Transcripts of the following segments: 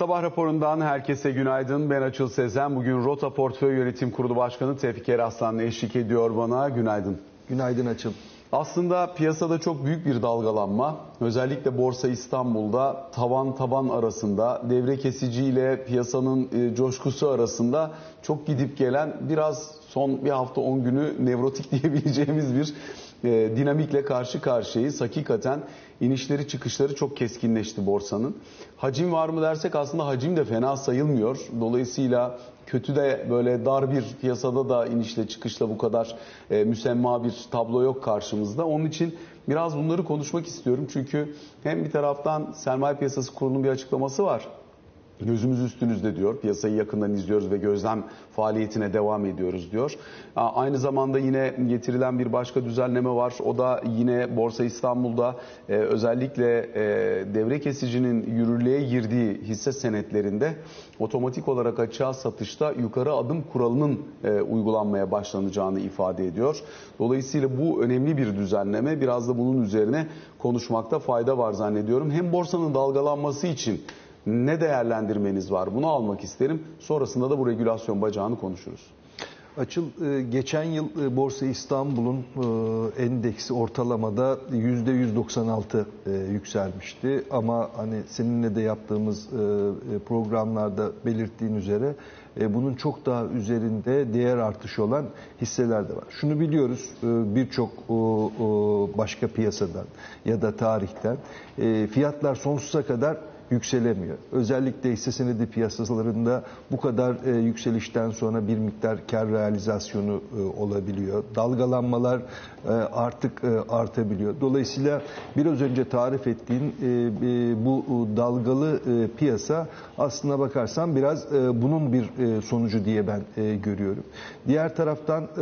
Sabah raporundan herkese günaydın. Ben Açıl Sezen. Bugün Rota Portföy Yönetim Kurulu Başkanı Tevfik Eraslan'la eşlik ediyor bana. Günaydın. Günaydın Açıl. Aslında piyasada çok büyük bir dalgalanma. Özellikle Borsa İstanbul'da tavan taban arasında devre kesici ile piyasanın e, coşkusu arasında çok gidip gelen biraz son bir hafta 10 günü nevrotik diyebileceğimiz bir e, dinamikle karşı karşıyayız. Hakikaten inişleri çıkışları çok keskinleşti borsanın. Hacim var mı dersek aslında hacim de fena sayılmıyor. Dolayısıyla kötü de böyle dar bir piyasada da inişle çıkışla bu kadar e, müsemma bir tablo yok karşımızda. Onun için biraz bunları konuşmak istiyorum. Çünkü hem bir taraftan sermaye piyasası kurulunun bir açıklaması var. Gözümüz üstünüzde diyor. Piyasayı yakından izliyoruz ve gözlem faaliyetine devam ediyoruz diyor. Aynı zamanda yine getirilen bir başka düzenleme var. O da yine Borsa İstanbul'da e, özellikle e, devre kesicinin yürürlüğe girdiği hisse senetlerinde otomatik olarak açığa satışta yukarı adım kuralının e, uygulanmaya başlanacağını ifade ediyor. Dolayısıyla bu önemli bir düzenleme. Biraz da bunun üzerine konuşmakta fayda var zannediyorum. Hem borsanın dalgalanması için ne değerlendirmeniz var? Bunu almak isterim. Sonrasında da bu regülasyon bacağını konuşuruz. Açıl e, geçen yıl e, Borsa İstanbul'un e, endeksi ortalamada %196 yükselmişti. Ama hani seninle de yaptığımız programlarda belirttiğin üzere bunun çok daha üzerinde değer artışı olan hisseler de var. Şunu biliyoruz birçok başka piyasadan ya da tarihten fiyatlar sonsuza kadar yükselemiyor. Özellikle hisse senedi piyasalarında bu kadar e, yükselişten sonra bir miktar kar realizasyonu e, olabiliyor. Dalgalanmalar e, artık e, artabiliyor. Dolayısıyla biraz önce tarif ettiğin e, e, bu dalgalı e, piyasa aslına bakarsan biraz e, bunun bir e, sonucu diye ben e, görüyorum. Diğer taraftan e,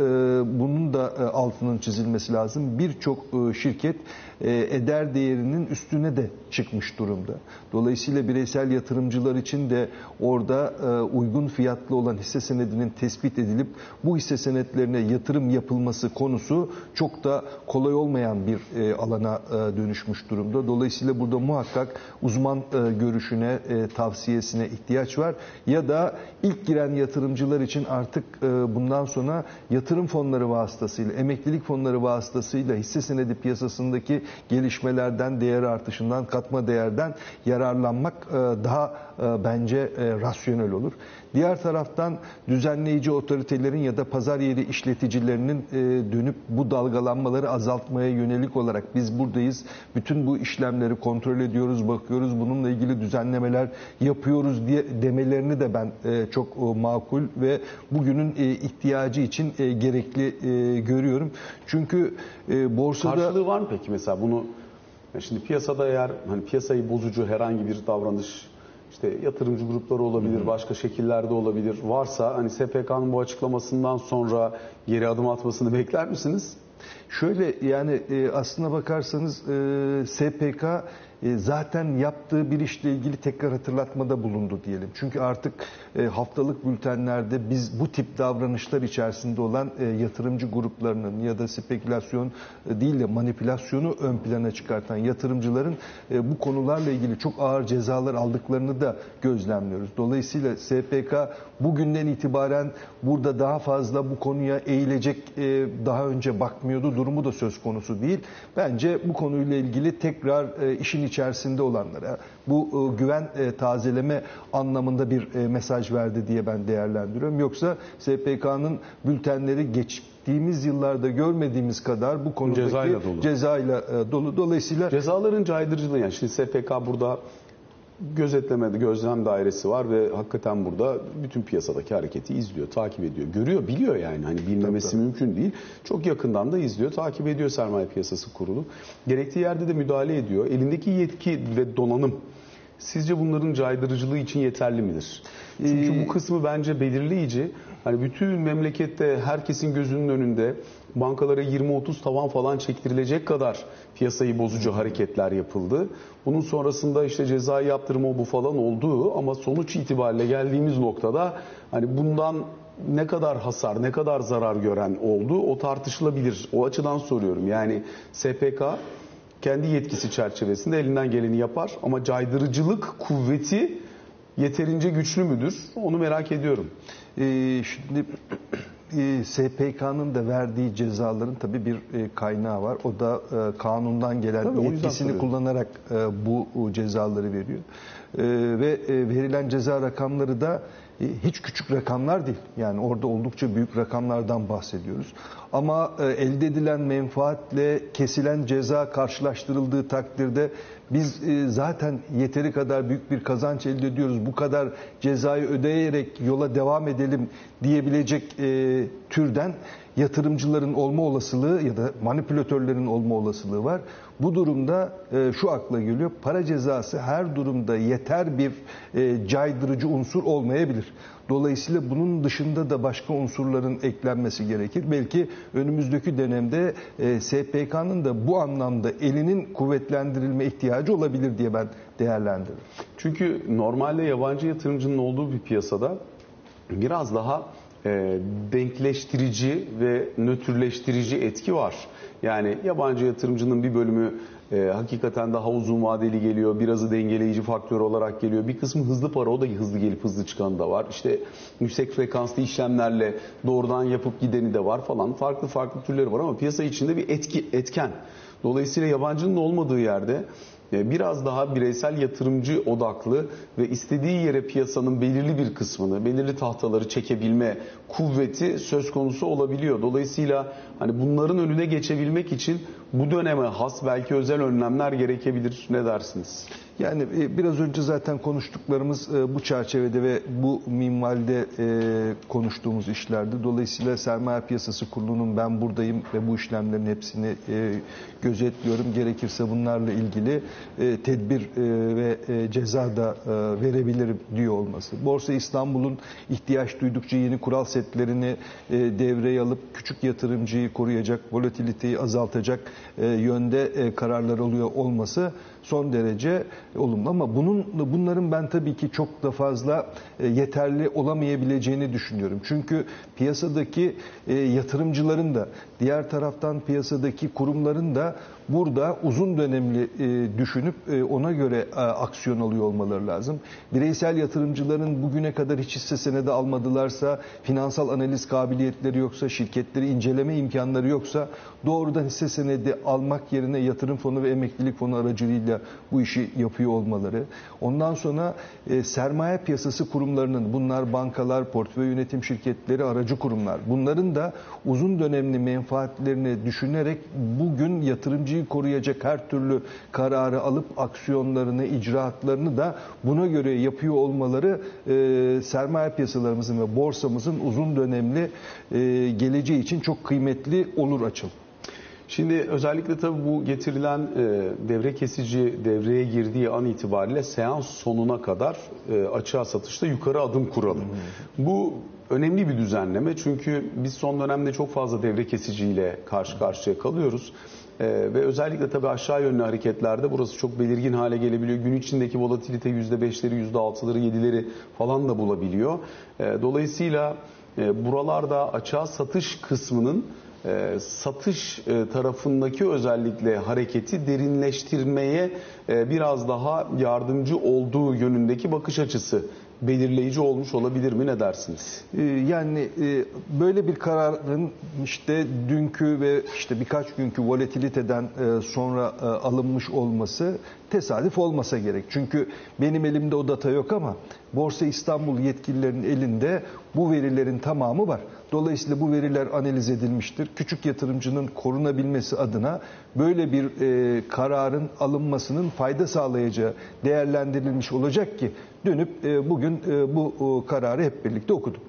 bunun da e, altının çizilmesi lazım. Birçok e, şirket e, eder değerinin üstüne de çıkmış durumda. Dolayısıyla bireysel yatırımcılar için de orada e, uygun fiyatlı olan hisse senedinin tespit edilip bu hisse senetlerine yatırım yapılması konusu çok da kolay olmayan bir e, alana dönüşmüş durumda. Dolayısıyla burada muhakkak uzman görüşüne, tavsiyesine ihtiyaç var. Ya da ilk giren yatırımcılar için artık bundan sonra yatırım fonları vasıtasıyla, emeklilik fonları vasıtasıyla hisse senedi piyasasındaki gelişmelerden, değer artışından, katma değerden yararlanmak e, daha e, bence e, rasyonel olur. Diğer taraftan düzenleyici otoritelerin ya da pazar yeri işleticilerinin dönüp bu dalgalanmaları azaltmaya yönelik olarak biz buradayız. Bütün bu işlemleri kontrol ediyoruz, bakıyoruz. Bununla ilgili düzenlemeler yapıyoruz diye demelerini de ben çok makul ve bugünün ihtiyacı için gerekli görüyorum. Çünkü borsada... Karşılığı var mı peki mesela bunu Şimdi piyasada eğer hani piyasayı bozucu herhangi bir davranış işte yatırımcı grupları olabilir, başka şekillerde olabilir. Varsa hani SPK'nın bu açıklamasından sonra geri adım atmasını bekler misiniz? Şöyle yani e, aslına bakarsanız e, SPK zaten yaptığı bir işle ilgili tekrar hatırlatmada bulundu diyelim. Çünkü artık e, haftalık bültenlerde biz bu tip davranışlar içerisinde olan e, yatırımcı gruplarının ya da spekülasyon değil de manipülasyonu ön plana çıkartan yatırımcıların bu konularla ilgili çok ağır cezalar aldıklarını da gözlemliyoruz. Dolayısıyla SPK bugünden itibaren burada daha fazla bu konuya eğilecek daha önce bakmıyordu durumu da söz konusu değil. Bence bu konuyla ilgili tekrar işin içerisinde olanlara bu e, güven e, tazeleme anlamında bir e, mesaj verdi diye ben değerlendiriyorum. Yoksa SPK'nın bültenleri geçtiğimiz yıllarda görmediğimiz kadar bu konudaki cezayla dolu. Cezayla dolu. Dolayısıyla cezaların caydırıcılığı yani şimdi SPK burada gözetleme, gözlem dairesi var ve hakikaten burada bütün piyasadaki hareketi izliyor, takip ediyor. Görüyor, biliyor yani. Hani bilmemesi tabii, mümkün değil. Çok yakından da izliyor, takip ediyor sermaye piyasası kurulu. Gerektiği yerde de müdahale ediyor. Elindeki yetki ve donanım sizce bunların caydırıcılığı için yeterli midir? Çünkü ee, bu kısmı bence belirleyici. Hani bütün memlekette herkesin gözünün önünde bankalara 20-30 tavan falan çektirilecek kadar piyasayı bozucu hareketler yapıldı. Bunun sonrasında işte cezai yaptırma bu falan olduğu ama sonuç itibariyle geldiğimiz noktada hani bundan ne kadar hasar, ne kadar zarar gören oldu o tartışılabilir. O açıdan soruyorum. Yani SPK kendi yetkisi çerçevesinde elinden geleni yapar ama caydırıcılık kuvveti yeterince güçlü müdür? Onu merak ediyorum. Ee, şimdi e, SPK'nın da verdiği cezaların tabii bir e, kaynağı var. O da e, kanundan gelen Tabii, yetkisini kullanarak e, bu cezaları veriyor. E, Ve e, verilen ceza rakamları da e, hiç küçük rakamlar değil. Yani orada oldukça büyük rakamlardan bahsediyoruz. Ama e, elde edilen menfaatle kesilen ceza karşılaştırıldığı takdirde biz e, zaten yeteri kadar büyük bir kazanç elde ediyoruz. Bu kadar cezayı ödeyerek yola devam edelim diyebilecek e, türden yatırımcıların olma olasılığı ya da manipülatörlerin olma olasılığı var. Bu durumda e, şu akla geliyor. Para cezası her durumda yeter bir e, caydırıcı unsur olmayabilir. Dolayısıyla bunun dışında da başka unsurların eklenmesi gerekir. Belki önümüzdeki dönemde e, SPK'nın da bu anlamda elinin kuvvetlendirilme ihtiyacı olabilir diye ben değerlendiririm. Çünkü normalde yabancı yatırımcının olduğu bir piyasada biraz daha e, denkleştirici ve nötrleştirici etki var. Yani yabancı yatırımcının bir bölümü e, hakikaten daha uzun vadeli geliyor, birazı dengeleyici faktör olarak geliyor. Bir kısmı hızlı para, o da hızlı gelip hızlı çıkanı da var. İşte yüksek frekanslı işlemlerle doğrudan yapıp gideni de var falan. Farklı farklı türleri var ama piyasa içinde bir etki etken. Dolayısıyla yabancının olmadığı yerde biraz daha bireysel yatırımcı odaklı ve istediği yere piyasanın belirli bir kısmını, belirli tahtaları çekebilme kuvveti söz konusu olabiliyor. Dolayısıyla hani bunların önüne geçebilmek için bu döneme has belki özel önlemler gerekebilir. Ne dersiniz? Yani e, biraz önce zaten konuştuklarımız e, bu çerçevede ve bu minvalde e, konuştuğumuz işlerdi. Dolayısıyla Sermaye Piyasası Kurulu'nun ben buradayım ve bu işlemlerin hepsini gözetliyorum. Gerekirse bunlarla ilgili tedbir ve ceza da verebilirim diyor olması. Borsa İstanbul'un ihtiyaç duydukça yeni kural setlerini devreye alıp küçük yatırımcıyı koruyacak, volatiliteyi azaltacak yönde kararlar alıyor olması son derece olumlu ama bunun bunların ben tabii ki çok da fazla e, yeterli olamayabileceğini düşünüyorum. Çünkü piyasadaki e, yatırımcıların da diğer taraftan piyasadaki kurumların da burada uzun dönemli e, düşünüp ona göre aksiyon alıyor olmaları lazım. Bireysel yatırımcıların bugüne kadar hiç hisse senedi almadılarsa, finansal analiz kabiliyetleri yoksa, şirketleri inceleme imkanları yoksa doğrudan hisse senedi almak yerine yatırım fonu ve emeklilik fonu aracılığıyla bu işi yapıyor olmaları. Ondan sonra e, sermaye piyasası kurumlarının bunlar bankalar, portföy yönetim şirketleri, aracı kurumlar. Bunların da uzun dönemli menfaatlerini düşünerek bugün yatırımcıyı koruyacak her türlü kararı alıp aksiyonlarını, icraatlarını da buna göre yapıyor olmaları e, sermaye piyasalarımızın ve borsamızın uzun dönemli e, geleceği için çok kıymetli olur açıl. Şimdi özellikle tabii bu getirilen e, devre kesici devreye girdiği an itibariyle seans sonuna kadar e, açığa satışta yukarı adım kuralım. Hmm. Bu önemli bir düzenleme çünkü biz son dönemde çok fazla devre kesiciyle karşı karşıya kalıyoruz. Ee, ve özellikle tabii aşağı yönlü hareketlerde burası çok belirgin hale gelebiliyor. Gün içindeki volatilite %5'leri, %6'ları, %7'leri falan da bulabiliyor. Ee, dolayısıyla e, buralarda açığa satış kısmının e, satış e, tarafındaki özellikle hareketi derinleştirmeye e, biraz daha yardımcı olduğu yönündeki bakış açısı belirleyici olmuş olabilir mi ne dersiniz? Yani böyle bir kararın işte dünkü ve işte birkaç günkü volatiliteden sonra alınmış olması tesadüf olmasa gerek. Çünkü benim elimde o data yok ama Borsa İstanbul yetkililerinin elinde bu verilerin tamamı var. Dolayısıyla bu veriler analiz edilmiştir. Küçük yatırımcının korunabilmesi adına böyle bir e, kararın alınmasının fayda sağlayacağı değerlendirilmiş olacak ki dönüp e, bugün e, bu e, kararı hep birlikte okuduk.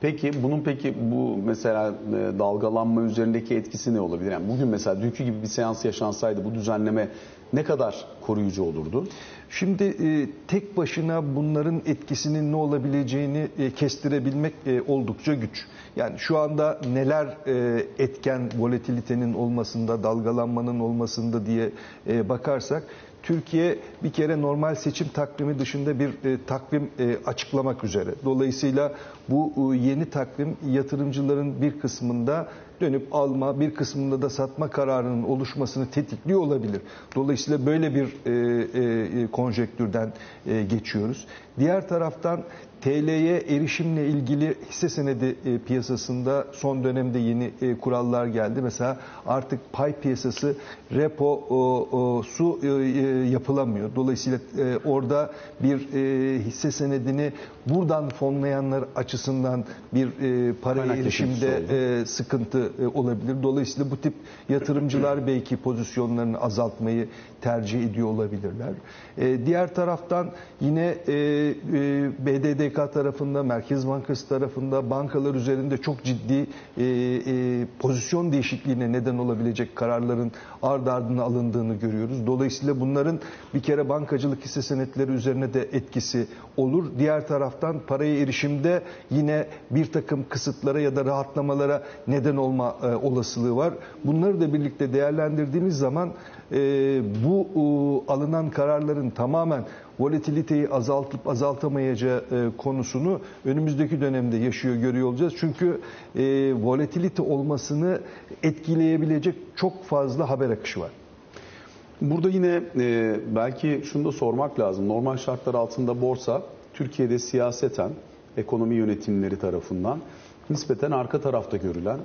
Peki bunun peki bu mesela e, dalgalanma üzerindeki etkisi ne olabilir? Yani bugün mesela dünkü gibi bir seans yaşansaydı bu düzenleme ne kadar koruyucu olurdu? Şimdi e, tek başına bunların etkisinin ne olabileceğini e, kestirebilmek e, oldukça güç. Yani şu anda neler e, etken volatilitenin olmasında, dalgalanmanın olmasında diye e, bakarsak Türkiye bir kere normal seçim takvimi dışında bir e, takvim e, açıklamak üzere. Dolayısıyla bu e, yeni takvim yatırımcıların bir kısmında dönüp alma, bir kısmında da satma kararının oluşmasını tetikliyor olabilir. Dolayısıyla böyle bir e, e, konjektürden e, geçiyoruz. Diğer taraftan TL'ye erişimle ilgili hisse senedi e, piyasasında son dönemde yeni e, kurallar geldi. Mesela artık pay piyasası repo su e, yapılamıyor. Dolayısıyla orada bir hisse senedini buradan fonlayanlar açısından bir Kaynak erişimde sıkıntı olabilir. Dolayısıyla bu tip yatırımcılar belki pozisyonlarını azaltmayı tercih ediyor olabilirler. Diğer taraftan yine e, BDDK tarafında, Merkez Bankası tarafında bankalar üzerinde çok ciddi e, e, pozisyon değişikliğine neden olabilecek kararların ard ardına alındığını görüyoruz. Dolayısıyla bunların bir kere bankacılık hisse senetleri üzerine de etkisi olur. Diğer taraftan paraya erişimde yine bir takım kısıtlara ya da rahatlamalara neden olma e, olasılığı var. Bunları da birlikte değerlendirdiğimiz zaman e, bu e, alınan kararların tamamen volatiliteyi azaltıp azaltamayacağı e, konusunu önümüzdeki dönemde yaşıyor görüyor olacağız. Çünkü e, volatilite olmasını etkileyebilecek çok fazla haber akışı var. Burada yine e, belki şunu da sormak lazım. Normal şartlar altında borsa Türkiye'de siyaseten ekonomi yönetimleri tarafından nispeten arka tarafta görülen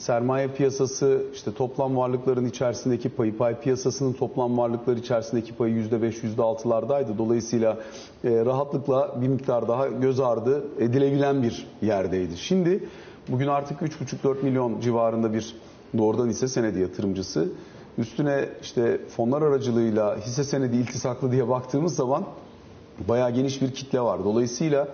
sermaye piyasası işte toplam varlıkların içerisindeki payı pay piyasasının toplam varlıklar içerisindeki payı %5 %6'lardaydı. Dolayısıyla e, rahatlıkla bir miktar daha göz ardı edilebilen bir yerdeydi. Şimdi bugün artık 3,5-4 milyon civarında bir doğrudan hisse senedi yatırımcısı üstüne işte fonlar aracılığıyla hisse senedi iltisaklı diye baktığımız zaman bayağı geniş bir kitle var. Dolayısıyla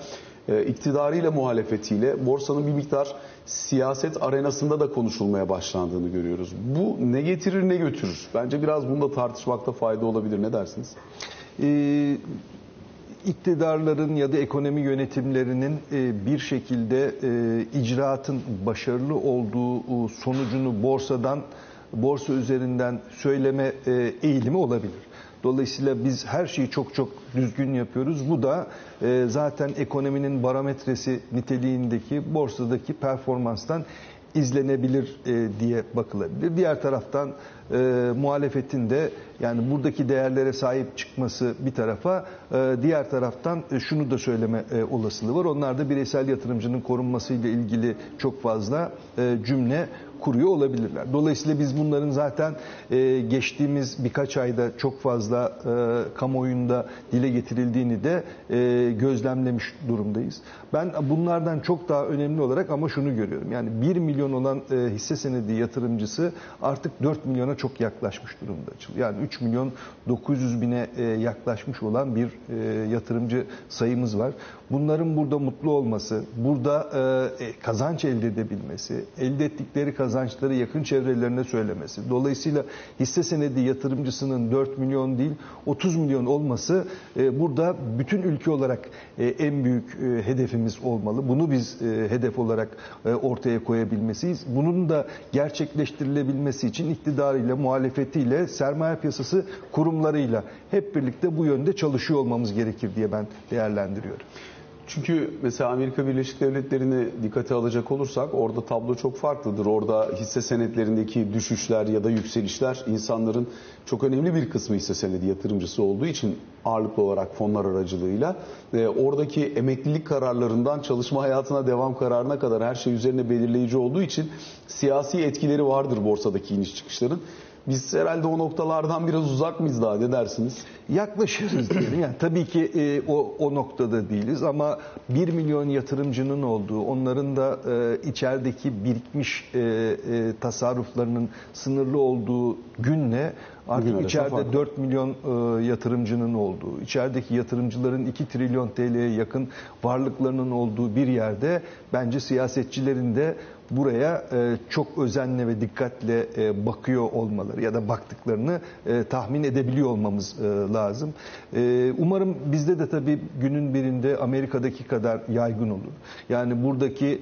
iktidarıyla muhalefetiyle borsanın bir miktar siyaset arenasında da konuşulmaya başlandığını görüyoruz. Bu ne getirir ne götürür? Bence biraz bunu da tartışmakta fayda olabilir. Ne dersiniz? Ee, iktidarların ya da ekonomi yönetimlerinin e, bir şekilde e, icraatın başarılı olduğu e, sonucunu borsadan borsa üzerinden söyleme e, eğilimi olabilir. Dolayısıyla biz her şeyi çok çok düzgün yapıyoruz. Bu da e, zaten ekonominin barometresi niteliğindeki borsadaki performanstan izlenebilir e, diye bakılabilir. Diğer taraftan e, muhalefetin de yani buradaki değerlere sahip çıkması bir tarafa, e, diğer taraftan e, şunu da söyleme e, olasılığı var. Onlar da bireysel yatırımcının korunmasıyla ilgili çok fazla e, cümle kuruyor olabilirler. Dolayısıyla biz bunların zaten e, geçtiğimiz birkaç ayda çok fazla e, kamuoyunda dile getirildiğini de e, gözlemlemiş durumdayız. Ben bunlardan çok daha önemli olarak ama şunu görüyorum. Yani 1 milyon olan e, hisse senedi yatırımcısı artık 4 milyona çok yaklaşmış durumda. Yani 3 milyon 900 bine e, yaklaşmış olan bir e, yatırımcı sayımız var. Bunların burada mutlu olması, burada e, kazanç elde edebilmesi, elde ettikleri kazançları yakın çevrelerine söylemesi. Dolayısıyla hisse senedi yatırımcısının 4 milyon değil 30 milyon olması burada bütün ülke olarak en büyük hedefimiz olmalı. Bunu biz hedef olarak ortaya koyabilmesiyiz. Bunun da gerçekleştirilebilmesi için iktidarıyla, muhalefetiyle, sermaye piyasası kurumlarıyla hep birlikte bu yönde çalışıyor olmamız gerekir diye ben değerlendiriyorum. Çünkü mesela Amerika Birleşik Devletleri'ni dikkate alacak olursak orada tablo çok farklıdır. Orada hisse senetlerindeki düşüşler ya da yükselişler insanların çok önemli bir kısmı hisse senedi yatırımcısı olduğu için ağırlıklı olarak fonlar aracılığıyla e, oradaki emeklilik kararlarından çalışma hayatına devam kararına kadar her şey üzerine belirleyici olduğu için siyasi etkileri vardır borsadaki iniş çıkışların. Biz herhalde o noktalardan biraz uzak mıyız daha ne dersiniz? Yaklaşırız diyelim. Yani tabii ki e, o, o noktada değiliz ama 1 milyon yatırımcının olduğu, onların da e, içerideki birikmiş e, e, tasarruflarının sınırlı olduğu günle artık Bugün içeride farklı. 4 milyon e, yatırımcının olduğu, içerideki yatırımcıların 2 trilyon TL'ye yakın varlıklarının olduğu bir yerde bence siyasetçilerin de buraya e, çok özenle ve dikkatle e, bakıyor olmaları ya da baktıklarını e, tahmin edebiliyor olmamız lazım. Umarım bizde de tabii günün birinde Amerika'daki kadar yaygın olur. Yani buradaki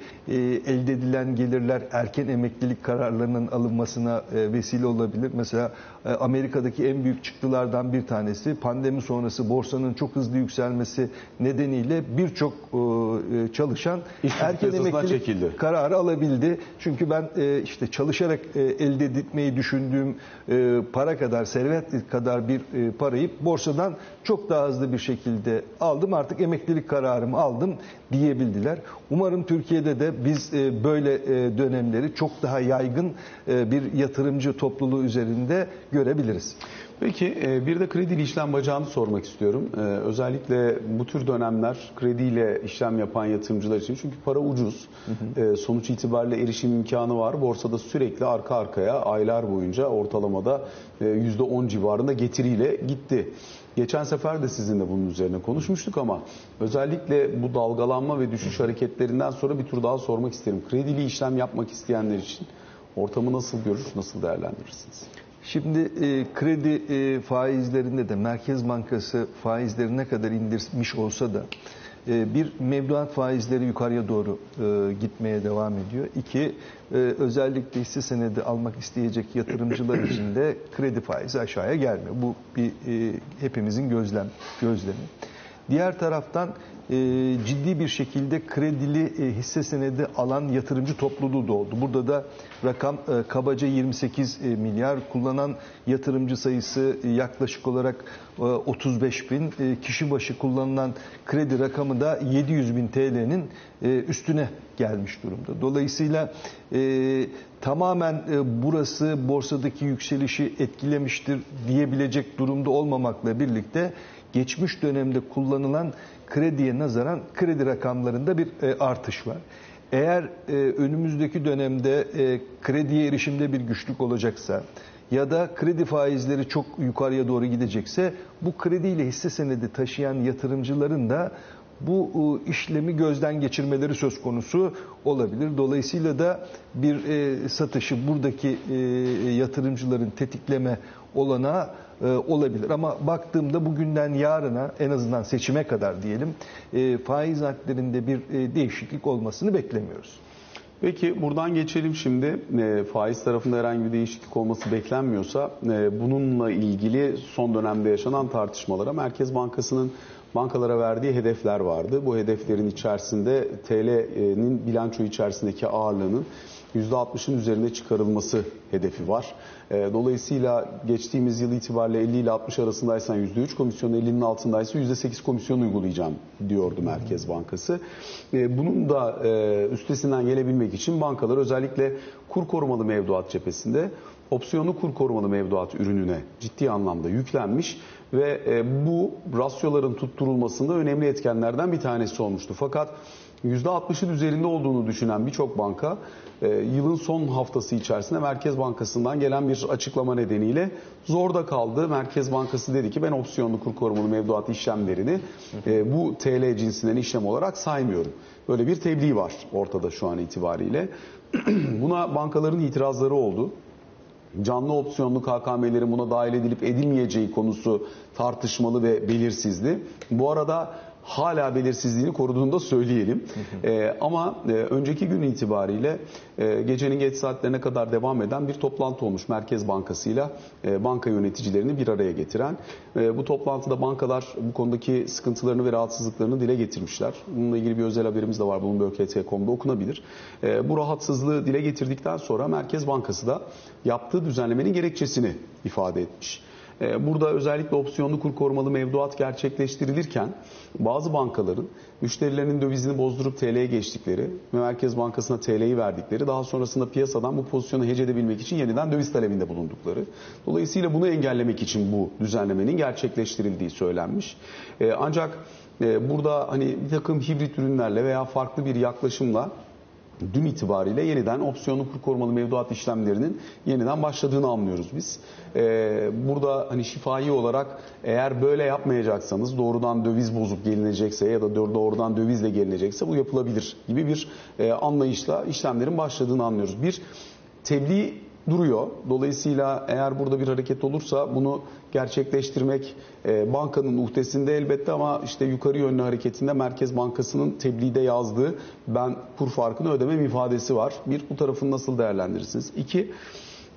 elde edilen gelirler erken emeklilik kararlarının alınmasına vesile olabilir. Mesela Amerika'daki en büyük çıktılardan bir tanesi. Pandemi sonrası borsanın çok hızlı yükselmesi nedeniyle birçok e, çalışan İş erken emeklilik çekildi. kararı alabildi. Çünkü ben e, işte çalışarak e, elde etmeyi düşündüğüm e, para kadar, servet kadar bir e, parayı borsadan çok daha hızlı bir şekilde aldım. Artık emeklilik kararımı aldım diyebildiler. Umarım Türkiye'de de biz e, böyle e, dönemleri çok daha yaygın e, bir yatırımcı topluluğu üzerinde görebiliriz. Peki e, bir de kredili işlem bacağını sormak istiyorum. E, Özellikle bu tür dönemler krediyle işlem yapan yatırımcılar için çünkü para ucuz. E, Sonuç itibariyle erişim imkanı var. Borsada sürekli arka arkaya aylar boyunca ortalamada e, %10 civarında getiriyle gitti. Geçen sefer de sizinle bunun üzerine konuşmuştuk ama özellikle bu dalgalanma ve düşüş hareketlerinden sonra bir tur daha sormak isterim. Kredili işlem yapmak isteyenler için ortamı nasıl görür, nasıl değerlendirirsiniz? Şimdi e, kredi e, faizlerinde de Merkez Bankası faizleri ne kadar indirmiş olsa da e, bir mevduat faizleri yukarıya doğru e, gitmeye devam ediyor. İki, e, özellikle hisse senedi almak isteyecek yatırımcılar için de kredi faizi aşağıya gelmiyor. Bu bir e, hepimizin gözlem gözlemi. Diğer taraftan e, ciddi bir şekilde kredili e, hisse senedi alan yatırımcı topluluğu da oldu. Burada da rakam e, kabaca 28 e, milyar kullanan yatırımcı sayısı e, yaklaşık olarak e, 35 bin e, kişi başı kullanılan kredi rakamı da 700 bin TL'nin e, üstüne gelmiş durumda. Dolayısıyla e, tamamen e, burası borsadaki yükselişi etkilemiştir diyebilecek durumda olmamakla birlikte geçmiş dönemde kullanılan krediye nazaran kredi rakamlarında bir e, artış var. Eğer e, önümüzdeki dönemde e, krediye erişimde bir güçlük olacaksa ya da kredi faizleri çok yukarıya doğru gidecekse bu krediyle hisse senedi taşıyan yatırımcıların da bu e, işlemi gözden geçirmeleri söz konusu olabilir. Dolayısıyla da bir e, satışı buradaki e, yatırımcıların tetikleme olanağı e, olabilir. Ama baktığımda bugünden yarına en azından seçime kadar diyelim faiz hadlerinde bir değişiklik olmasını beklemiyoruz. Peki buradan geçelim şimdi faiz tarafında herhangi bir değişiklik olması beklenmiyorsa bununla ilgili son dönemde yaşanan tartışmalara Merkez Bankası'nın bankalara verdiği hedefler vardı. Bu hedeflerin içerisinde TL'nin bilanço içerisindeki ağırlığının %60'ın üzerine çıkarılması hedefi var. E, Dolayısıyla geçtiğimiz yıl itibariyle 50 ile 60 arasındaysan %3 komisyon, 50'nin altındaysa %8 komisyon uygulayacağım diyordu Merkez Bankası. E, Bunun da e, üstesinden gelebilmek için bankalar özellikle kur korumalı mevduat cephesinde opsiyonlu kur korumalı mevduat ürününe ciddi anlamda yüklenmiş ve e, bu rasyoların tutturulmasında önemli etkenlerden bir tanesi olmuştu. Fakat %60'ın üzerinde olduğunu düşünen birçok banka e, yılın son haftası içerisinde Merkez Bankası'ndan gelen bir açıklama nedeniyle zorda kaldı. Merkez Bankası dedi ki ben opsiyonlu kur korumalı mevduat işlemlerini e, bu TL cinsinden işlem olarak saymıyorum. Böyle bir tebliğ var ortada şu an itibariyle. Buna bankaların itirazları oldu canlı opsiyonlu KKM'lerin buna dahil edilip edilmeyeceği konusu tartışmalı ve belirsizdi. Bu arada hala belirsizliğini koruduğunu da söyleyelim. Ee, ama e, önceki gün itibariyle e, gecenin geç saatlerine kadar devam eden bir toplantı olmuş Merkez Bankası'yla e, banka yöneticilerini bir araya getiren. E, bu toplantıda bankalar bu konudaki sıkıntılarını ve rahatsızlıklarını dile getirmişler. Bununla ilgili bir özel haberimiz de var. Bloomberg.com.'da okunabilir. E, bu rahatsızlığı dile getirdikten sonra Merkez Bankası da yaptığı düzenlemenin gerekçesini ifade etmiş. E, Burada özellikle opsiyonlu kur korumalı mevduat gerçekleştirilirken bazı bankaların müşterilerinin dövizini bozdurup TL'ye geçtikleri ve Merkez Bankası'na TL'yi verdikleri daha sonrasında piyasadan bu pozisyonu hece edebilmek için yeniden döviz talebinde bulundukları. Dolayısıyla bunu engellemek için bu düzenlemenin gerçekleştirildiği söylenmiş. E, Ancak e, burada hani bir takım hibrit ürünlerle veya farklı bir yaklaşımla dün itibariyle yeniden opsiyonlu kur korumalı mevduat işlemlerinin yeniden başladığını anlıyoruz biz. Ee, burada hani şifai olarak eğer böyle yapmayacaksanız doğrudan döviz bozup gelinecekse ya da doğrudan dövizle gelinecekse bu yapılabilir gibi bir e, anlayışla işlemlerin başladığını anlıyoruz. Bir tebliğ duruyor. Dolayısıyla eğer burada bir hareket olursa bunu gerçekleştirmek e, bankanın uhdesinde elbette ama işte yukarı yönlü hareketinde Merkez Bankası'nın tebliğde yazdığı ben kur farkını ödemem ifadesi var. Bir bu tarafını nasıl değerlendirirsiniz? İki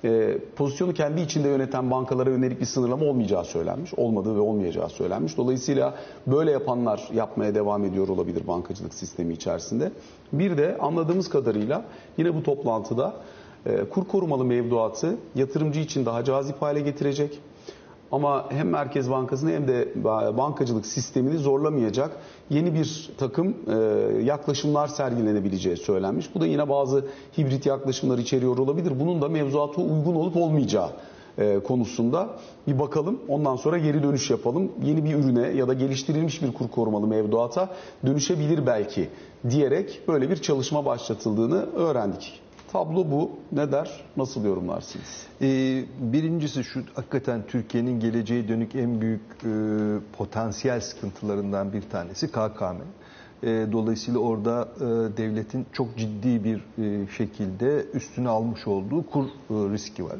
e, pozisyonu kendi içinde yöneten bankalara yönelik bir sınırlama olmayacağı söylenmiş. Olmadığı ve olmayacağı söylenmiş. Dolayısıyla böyle yapanlar yapmaya devam ediyor olabilir bankacılık sistemi içerisinde. Bir de anladığımız kadarıyla yine bu toplantıda kur korumalı mevduatı yatırımcı için daha cazip hale getirecek. Ama hem Merkez Bankası'nı hem de bankacılık sistemini zorlamayacak yeni bir takım e, yaklaşımlar sergilenebileceği söylenmiş. Bu da yine bazı hibrit yaklaşımlar içeriyor olabilir. Bunun da mevzuata uygun olup olmayacağı e, konusunda bir bakalım. Ondan sonra geri dönüş yapalım. Yeni bir ürüne ya da geliştirilmiş bir kur korumalı mevduata dönüşebilir belki diyerek böyle bir çalışma başlatıldığını öğrendik. Tablo bu. Ne der? Nasıl yorumlarsınız? Ee, birincisi şu hakikaten Türkiye'nin geleceğe dönük en büyük e, potansiyel sıkıntılarından bir tanesi KKM. E, dolayısıyla orada e, devletin çok ciddi bir e, şekilde üstüne almış olduğu kur e, riski var.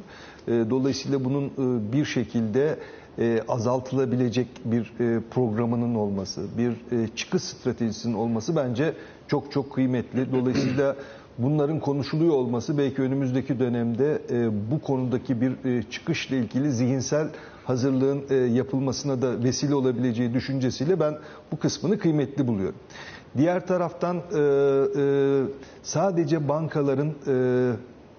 E, dolayısıyla bunun e, bir şekilde e, azaltılabilecek bir e, programının olması, bir e, çıkış stratejisinin olması bence çok çok kıymetli. Dolayısıyla bunların konuşuluyor olması belki önümüzdeki dönemde e, bu konudaki bir e, çıkışla ilgili zihinsel hazırlığın e, yapılmasına da vesile olabileceği düşüncesiyle ben bu kısmını kıymetli buluyorum. Diğer taraftan sadece bankaların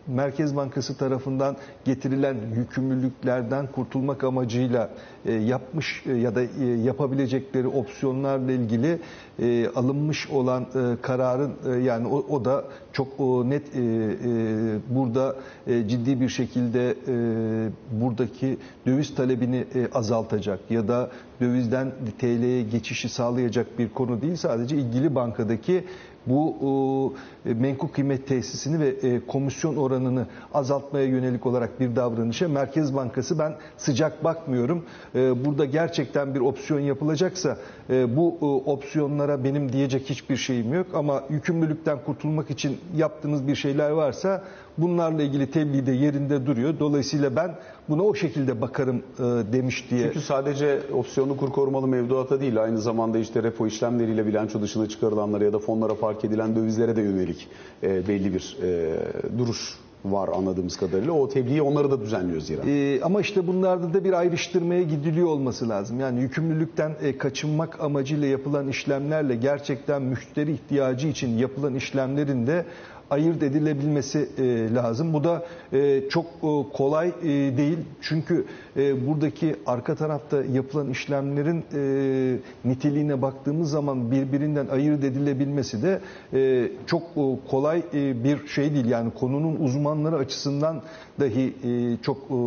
Merkez Bankası tarafından getirilen yükümlülüklerden kurtulmak amacıyla e, yapmış e, ya da e, yapabilecekleri opsiyonlarla ilgili alınmış olan kararın yani o, o da çok net burada ciddi bir şekilde buradaki döviz talebini azaltacak ya da dövizden TL'ye geçişi sağlayacak bir konu değil. Sadece ilgili bankadaki bu e, menkul kıymet tesisini ve e, komisyon oranını azaltmaya yönelik olarak bir davranışa Merkez Bankası ben sıcak bakmıyorum. E, burada gerçekten bir opsiyon yapılacaksa e, bu e, opsiyonlara benim diyecek hiçbir şeyim yok ama yükümlülükten kurtulmak için yaptığınız bir şeyler varsa bunlarla ilgili tebliğ de yerinde duruyor. Dolayısıyla ben buna o şekilde bakarım e, demiş diye. Çünkü sadece opsiyonlu kur korumalı mevduata değil aynı zamanda işte repo işlemleriyle bilanço dışına çıkarılanlara ya da fonlara fark edilen dövizlere de yönelik e, belli bir e, duruş var anladığımız kadarıyla. O tebliği onları da düzenliyor zira. Ee, ama işte bunlarda da bir ayrıştırmaya gidiliyor olması lazım. Yani yükümlülükten e, kaçınmak amacıyla yapılan işlemlerle gerçekten müşteri ihtiyacı için yapılan işlemlerin de ayırt edilebilmesi e, lazım. Bu da e, çok e, kolay değil. Çünkü buradaki arka tarafta yapılan işlemlerin niteliğine baktığımız zaman birbirinden ayırt edilebilmesi de çok kolay bir şey değil. Yani konunun uzmanları açısından dahi e, çok e,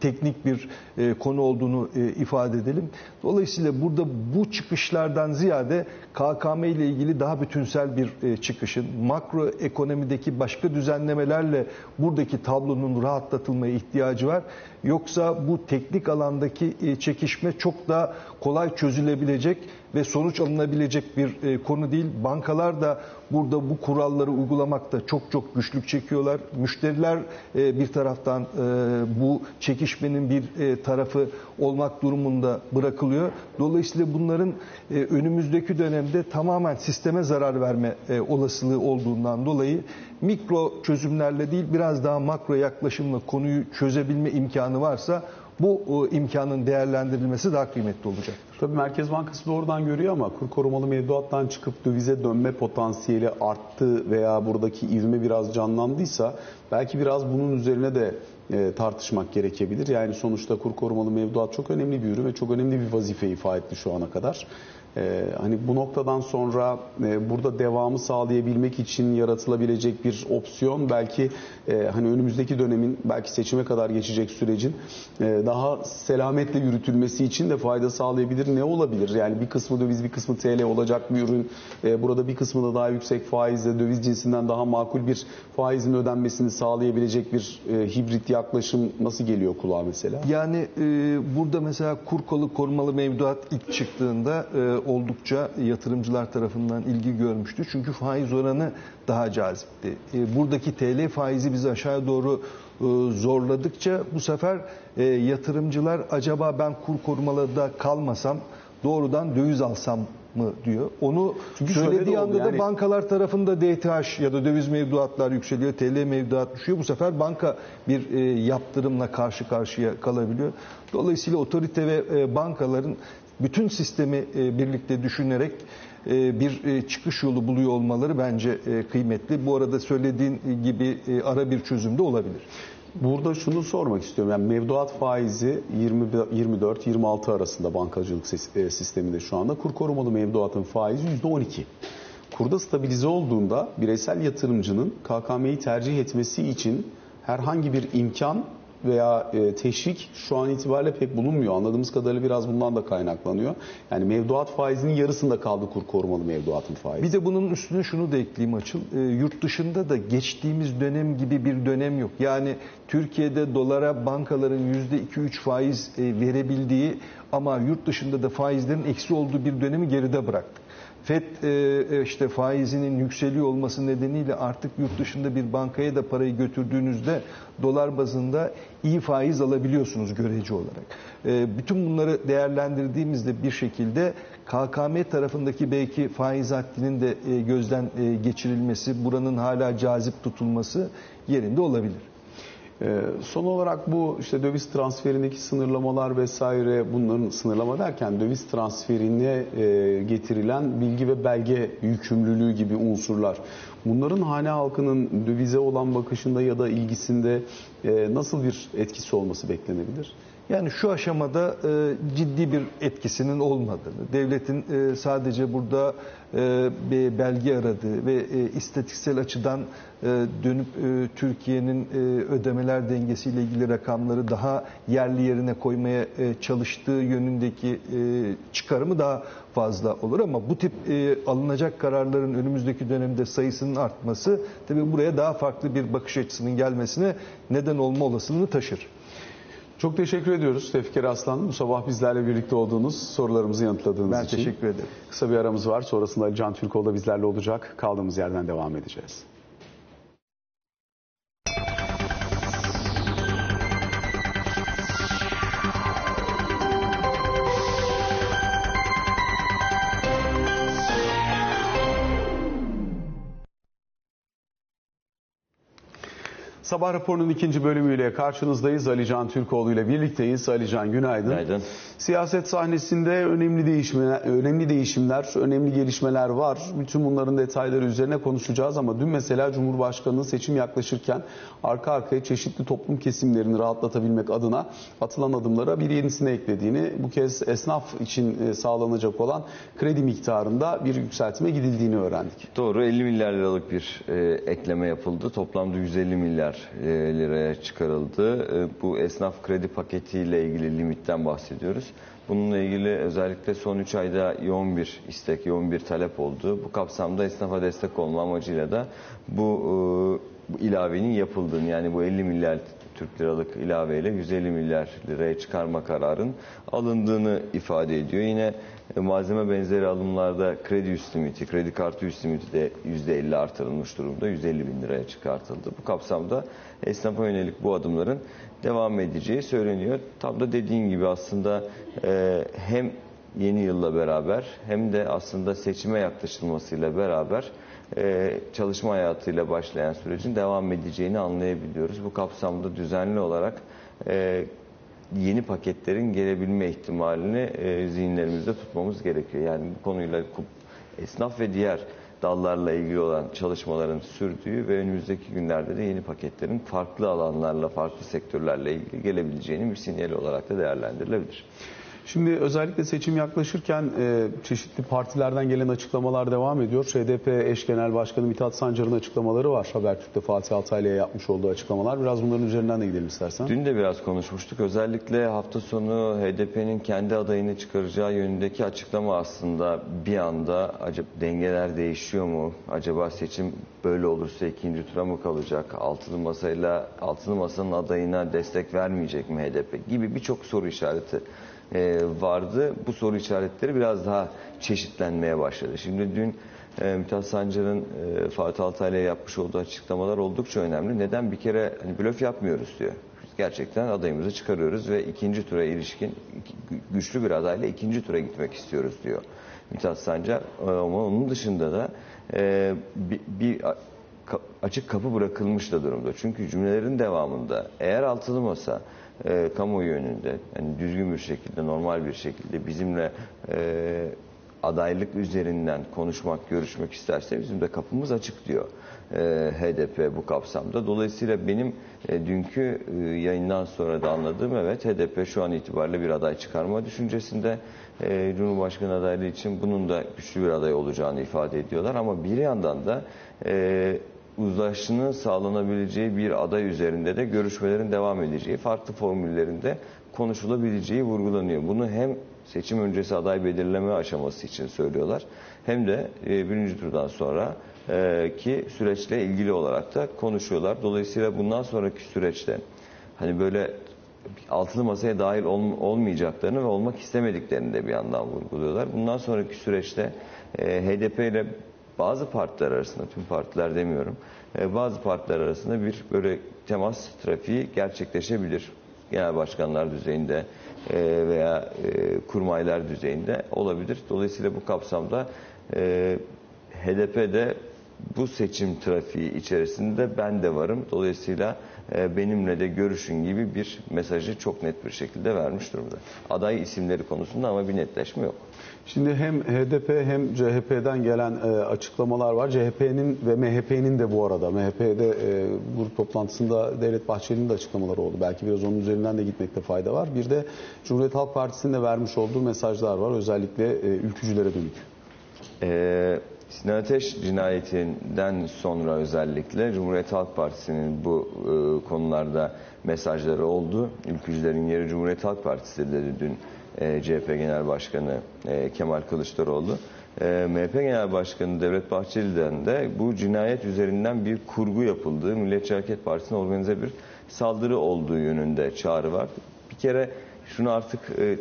teknik bir e, konu olduğunu ifade edelim. Dolayısıyla burada bu çıkışlardan ziyade KKM ile ilgili daha bütünsel bir çıkışın makro ekonomideki başka düzenlemelerle buradaki tablonun rahatlatılmaya ihtiyacı var. Yoksa bu teknik alandaki çekişme çok daha kolay çözülebilecek ve sonuç alınabilecek bir e, konu değil. Bankalar da burada bu kuralları uygulamakta çok çok güçlük çekiyorlar. Müşteriler e, bir taraftan bu çekişmenin bir tarafı olmak durumunda bırakılıyor. Dolayısıyla bunların önümüzdeki dönemde tamamen sisteme zarar verme olasılığı olduğundan dolayı mikro çözümlerle değil biraz daha makro yaklaşımla konuyu çözebilme imkanı varsa bu imkanın değerlendirilmesi daha kıymetli olacaktır. Tabii Merkez Bankası doğrudan görüyor ama kur korumalı mevduattan çıkıp dövize dönme potansiyeli arttı veya buradaki ivme biraz canlandıysa belki biraz bunun üzerine de e, tartışmak gerekebilir. Yani sonuçta kur korumalı mevduat çok önemli bir ürün ve çok önemli bir vazife ifade etti şu ana kadar. Ee, hani bu noktadan sonra e, burada devamı sağlayabilmek için yaratılabilecek bir opsiyon belki e, hani önümüzdeki dönemin belki seçime kadar geçecek sürecin e, daha selametle yürütülmesi için de fayda sağlayabilir. Ne olabilir? Yani bir kısmı döviz bir kısmı TL olacak bir ürün. E, burada bir kısmı da daha yüksek faizle döviz cinsinden daha makul bir faizin ödenmesini sağlayabilecek bir e, hibrit yaklaşım nasıl geliyor kulağa mesela? Yani e, burada mesela kur kolu korumalı mevduat ilk çıktığında e, oldukça yatırımcılar tarafından ilgi görmüştü. Çünkü faiz oranı daha cazipti. E, buradaki TL faizi bizi aşağı doğru e, zorladıkça bu sefer e, yatırımcılar acaba ben kur korumalı da kalmasam doğrudan döviz alsam mı diyor. Onu Çünkü söylediği anda yani- da bankalar tarafında DTH ya da döviz mevduatlar yükseliyor, TL mevduat düşüyor. Bu sefer banka bir e, yaptırımla karşı karşıya kalabiliyor. Dolayısıyla otorite ve e, bankaların bütün sistemi e, birlikte düşünerek e, bir e, çıkış yolu buluyor olmaları bence kıymetli. Bu arada söylediğin gibi ara bir çözüm de olabilir. Burada şunu sormak istiyorum. Yani mevduat faizi 24-26 arasında bankacılık sis- sisteminde şu anda. Kur korumalı mevduatın faizi %12. Kurda stabilize olduğunda bireysel yatırımcının KKM'yi tercih etmesi için herhangi bir imkan veya e, teşvik şu an itibariyle pek bulunmuyor. Anladığımız kadarıyla biraz bundan da kaynaklanıyor. Yani mevduat faizinin yarısında kaldı kur korumalı mevduatın faizi. Bir de bunun üstüne şunu da ekleyeyim Açıl. E, yurt dışında da geçtiğimiz dönem gibi bir dönem yok. Yani Türkiye'de dolara bankaların %2-3 faiz e, verebildiği ama yurt dışında da faizlerin eksi olduğu bir dönemi geride bıraktık. FED e, işte faizinin yükseliyor olması nedeniyle artık yurt dışında bir bankaya da parayı götürdüğünüzde dolar bazında iyi faiz alabiliyorsunuz görece olarak. E, bütün bunları değerlendirdiğimizde bir şekilde KKM tarafındaki belki faiz haddinin de e, gözden e, geçirilmesi, buranın hala cazip tutulması yerinde olabilir. Ee, son olarak bu işte döviz transferindeki sınırlamalar vesaire bunların sınırlama derken döviz transferine e, getirilen bilgi ve belge yükümlülüğü gibi unsurlar. Bunların hane halkının dövize olan bakışında ya da ilgisinde e, nasıl bir etkisi olması beklenebilir? Yani şu aşamada e, ciddi bir etkisinin olmadığını, devletin e, sadece burada e, bir belge aradığı ve e, istatistiksel açıdan e, dönüp e, Türkiye'nin e, ödemeler dengesiyle ilgili rakamları daha yerli yerine koymaya e, çalıştığı yönündeki e, çıkarımı daha fazla olur ama bu tip e, alınacak kararların önümüzdeki dönemde sayısının artması tabii buraya daha farklı bir bakış açısının gelmesine neden olma olasılığını taşır. Çok teşekkür ediyoruz Tevfikar Aslan. Bu sabah bizlerle birlikte olduğunuz sorularımızı yanıtladığınız Ben için. teşekkür ederim. Kısa bir aramız var. Sonrasında Ali Can Türkoğlu da bizlerle olacak. Kaldığımız yerden devam edeceğiz. Sabah raporunun ikinci bölümüyle karşınızdayız. Ali Can Türkoğlu ile birlikteyiz. Ali Can günaydın. Günaydın. Siyaset sahnesinde önemli değişimler, önemli değişimler, önemli gelişmeler var. Bütün bunların detayları üzerine konuşacağız ama dün mesela Cumhurbaşkanı'nın seçim yaklaşırken arka arkaya çeşitli toplum kesimlerini rahatlatabilmek adına atılan adımlara bir yenisini eklediğini, bu kez esnaf için e, sağlanacak olan kredi miktarında bir yükseltime gidildiğini öğrendik. Doğru 50 milyar liralık bir e, ekleme yapıldı. Toplamda 150 milyar e, liraya çıkarıldı. E, bu esnaf kredi paketiyle ilgili limitten bahsediyoruz. Bununla ilgili özellikle son 3 ayda yoğun bir istek, yoğun bir talep oldu. Bu kapsamda esnafa destek olma amacıyla da bu, e, bu ilavenin yapıldığını yani bu 50 milyar Türk liralık ilaveyle 150 milyar liraya çıkarma kararın alındığını ifade ediyor. Yine e, malzeme benzeri alımlarda kredi üst limiti, kredi kartı üst limiti de %50 artırılmış durumda. 150 bin liraya çıkartıldı. Bu kapsamda esnafa yönelik bu adımların devam edeceği söyleniyor. Tam da dediğin gibi aslında e, hem yeni yılla beraber hem de aslında seçime yaklaşılmasıyla beraber e, çalışma hayatıyla başlayan sürecin devam edeceğini anlayabiliyoruz. Bu kapsamda düzenli olarak e, yeni paketlerin gelebilme ihtimalini e, zihinlerimizde tutmamız gerekiyor. Yani bu konuyla esnaf ve diğer dallarla ilgili olan çalışmaların sürdüğü ve önümüzdeki günlerde de yeni paketlerin farklı alanlarla, farklı sektörlerle ilgili gelebileceğini bir sinyal olarak da değerlendirilebilir. Şimdi özellikle seçim yaklaşırken e, çeşitli partilerden gelen açıklamalar devam ediyor. HDP eş genel başkanı Mithat Sancar'ın açıklamaları var. Habertürk'te Fatih Altaylı'ya yapmış olduğu açıklamalar. Biraz bunların üzerinden de gidelim istersen. Dün de biraz konuşmuştuk. Özellikle hafta sonu HDP'nin kendi adayını çıkaracağı yönündeki açıklama aslında bir anda acaba dengeler değişiyor mu? Acaba seçim böyle olursa ikinci tura mı kalacak? Altılı masayla altılı masanın adayına destek vermeyecek mi HDP gibi birçok soru işareti e, vardı. Bu soru işaretleri biraz daha çeşitlenmeye başladı. Şimdi dün e, Mithat Sancar'ın e, Fatih Altaylı'ya yapmış olduğu açıklamalar oldukça önemli. Neden? Bir kere hani blöf yapmıyoruz diyor. Gerçekten adayımızı çıkarıyoruz ve ikinci tura ilişkin güçlü bir adayla ikinci tura gitmek istiyoruz diyor. Mithat Sancar E, ama onun dışında da e, bir, bir açık kapı bırakılmış da durumda. Çünkü cümlelerin devamında eğer altılı masa e, kamuoyu önünde yani düzgün bir şekilde normal bir şekilde bizimle e, adaylık üzerinden konuşmak, görüşmek isterse bizim de kapımız açık diyor e, HDP bu kapsamda. Dolayısıyla benim e, dünkü e, yayından sonra da anladığım evet HDP şu an itibariyle bir aday çıkarma düşüncesinde. E, Cumhurbaşkanı adaylığı için bunun da güçlü bir aday olacağını ifade ediyorlar ama bir yandan da e, uzlaşının sağlanabileceği bir aday üzerinde de görüşmelerin devam edeceği, farklı formüllerinde konuşulabileceği vurgulanıyor. Bunu hem seçim öncesi aday belirleme aşaması için söylüyorlar hem de e, birinci turdan sonra e, ki süreçle ilgili olarak da konuşuyorlar. Dolayısıyla bundan sonraki süreçte hani böyle altılı masaya dahil ol- olmayacaklarını ve olmak istemediklerini de bir yandan vurguluyorlar. Bundan sonraki süreçte e, HDP ile bazı partiler arasında, tüm partiler demiyorum, e, bazı partiler arasında bir böyle temas trafiği gerçekleşebilir. Genel başkanlar düzeyinde e, veya e, kurmaylar düzeyinde olabilir. Dolayısıyla bu kapsamda HDP'de bu seçim trafiği içerisinde ben de varım. Dolayısıyla e, benimle de görüşün gibi bir mesajı çok net bir şekilde vermiş durumda. Aday isimleri konusunda ama bir netleşme yok. Şimdi hem HDP hem CHP'den gelen e, açıklamalar var. CHP'nin ve MHP'nin de bu arada. MHP'de e, grup toplantısında Devlet Bahçeli'nin de açıklamaları oldu. Belki biraz onun üzerinden de gitmekte fayda var. Bir de Cumhuriyet Halk Partisi'nin de vermiş olduğu mesajlar var. Özellikle e, ülkücülere dönük. Ee, Sinan Ateş cinayetinden sonra özellikle Cumhuriyet Halk Partisi'nin bu e, konularda mesajları oldu. Ülkücülerin yeri Cumhuriyet Halk Partisi dedi dün e, CHP Genel Başkanı e, Kemal Kılıçdaroğlu. E, MHP Genel Başkanı Devlet Bahçeli'den de bu cinayet üzerinden bir kurgu yapıldığı, Milliyetçi Hareket Partisi'ne organize bir saldırı olduğu yönünde çağrı var. Bir kere şunu artık e,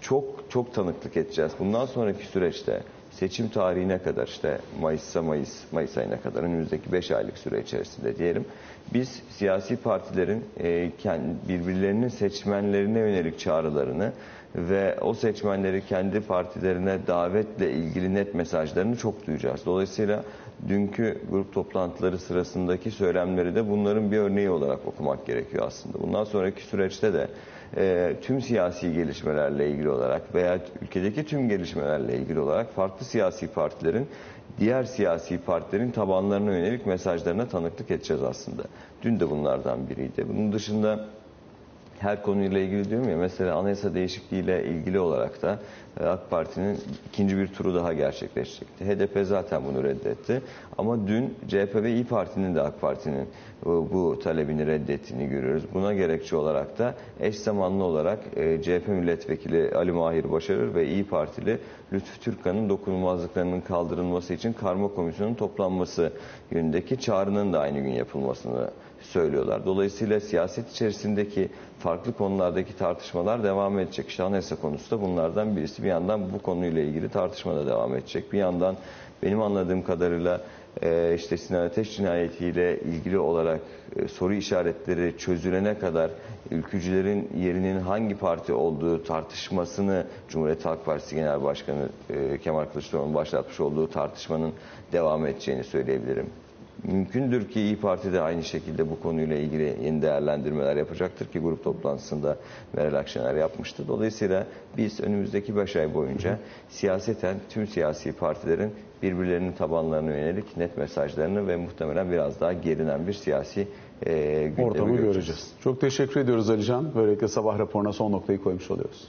çok çok tanıklık edeceğiz. Bundan sonraki süreçte seçim tarihine kadar işte Mayıs'a Mayıs, Mayıs ayına kadar önümüzdeki 5 aylık süre içerisinde diyelim. Biz siyasi partilerin e, kendi, birbirlerinin seçmenlerine yönelik çağrılarını ve o seçmenleri kendi partilerine davetle ilgili net mesajlarını çok duyacağız. Dolayısıyla dünkü grup toplantıları sırasındaki söylemleri de bunların bir örneği olarak okumak gerekiyor aslında. Bundan sonraki süreçte de e, tüm siyasi gelişmelerle ilgili olarak veya ülkedeki tüm gelişmelerle ilgili olarak farklı siyasi partilerin diğer siyasi partilerin tabanlarına yönelik mesajlarına tanıklık edeceğiz aslında. Dün de bunlardan biriydi. Bunun dışında her konuyla ilgili diyorum ya mesela anayasa değişikliğiyle ilgili olarak da e, AK Parti'nin ikinci bir turu daha gerçekleşecekti. HDP zaten bunu reddetti. Ama dün CHP ve İyi Parti'nin de AK Parti'nin bu, bu talebini reddettiğini görüyoruz. Buna gerekçe olarak da eş zamanlı olarak e, CHP milletvekili Ali Mahir Başarır ve İyi Partili Lütfü Türkan'ın dokunulmazlıklarının kaldırılması için karma komisyonun toplanması yönündeki çağrının da aynı gün yapılmasını söylüyorlar. Dolayısıyla siyaset içerisindeki farklı konulardaki tartışmalar devam edecek. Anayasa konusu da bunlardan birisi. Bir yandan bu konuyla ilgili tartışma da devam edecek. Bir yandan benim anladığım kadarıyla e, işte Sinan Ateş cinayetiyle ilgili olarak e, soru işaretleri çözülene kadar ülkücülerin yerinin hangi parti olduğu tartışmasını Cumhuriyet Halk Partisi Genel Başkanı e, Kemal Kılıçdaroğlu'nun başlatmış olduğu tartışmanın devam edeceğini söyleyebilirim. Mümkündür ki İyi Parti de aynı şekilde bu konuyla ilgili yeni değerlendirmeler yapacaktır ki grup toplantısında Meral Akşener yapmıştı. Dolayısıyla biz önümüzdeki 5 ay boyunca siyaseten tüm siyasi partilerin birbirlerinin tabanlarına yönelik net mesajlarını ve muhtemelen biraz daha gerinen bir siyasi e, gündemi Ortamı göreceğiz. göreceğiz. Çok teşekkür ediyoruz Alican. Böylelikle sabah raporuna son noktayı koymuş oluyoruz.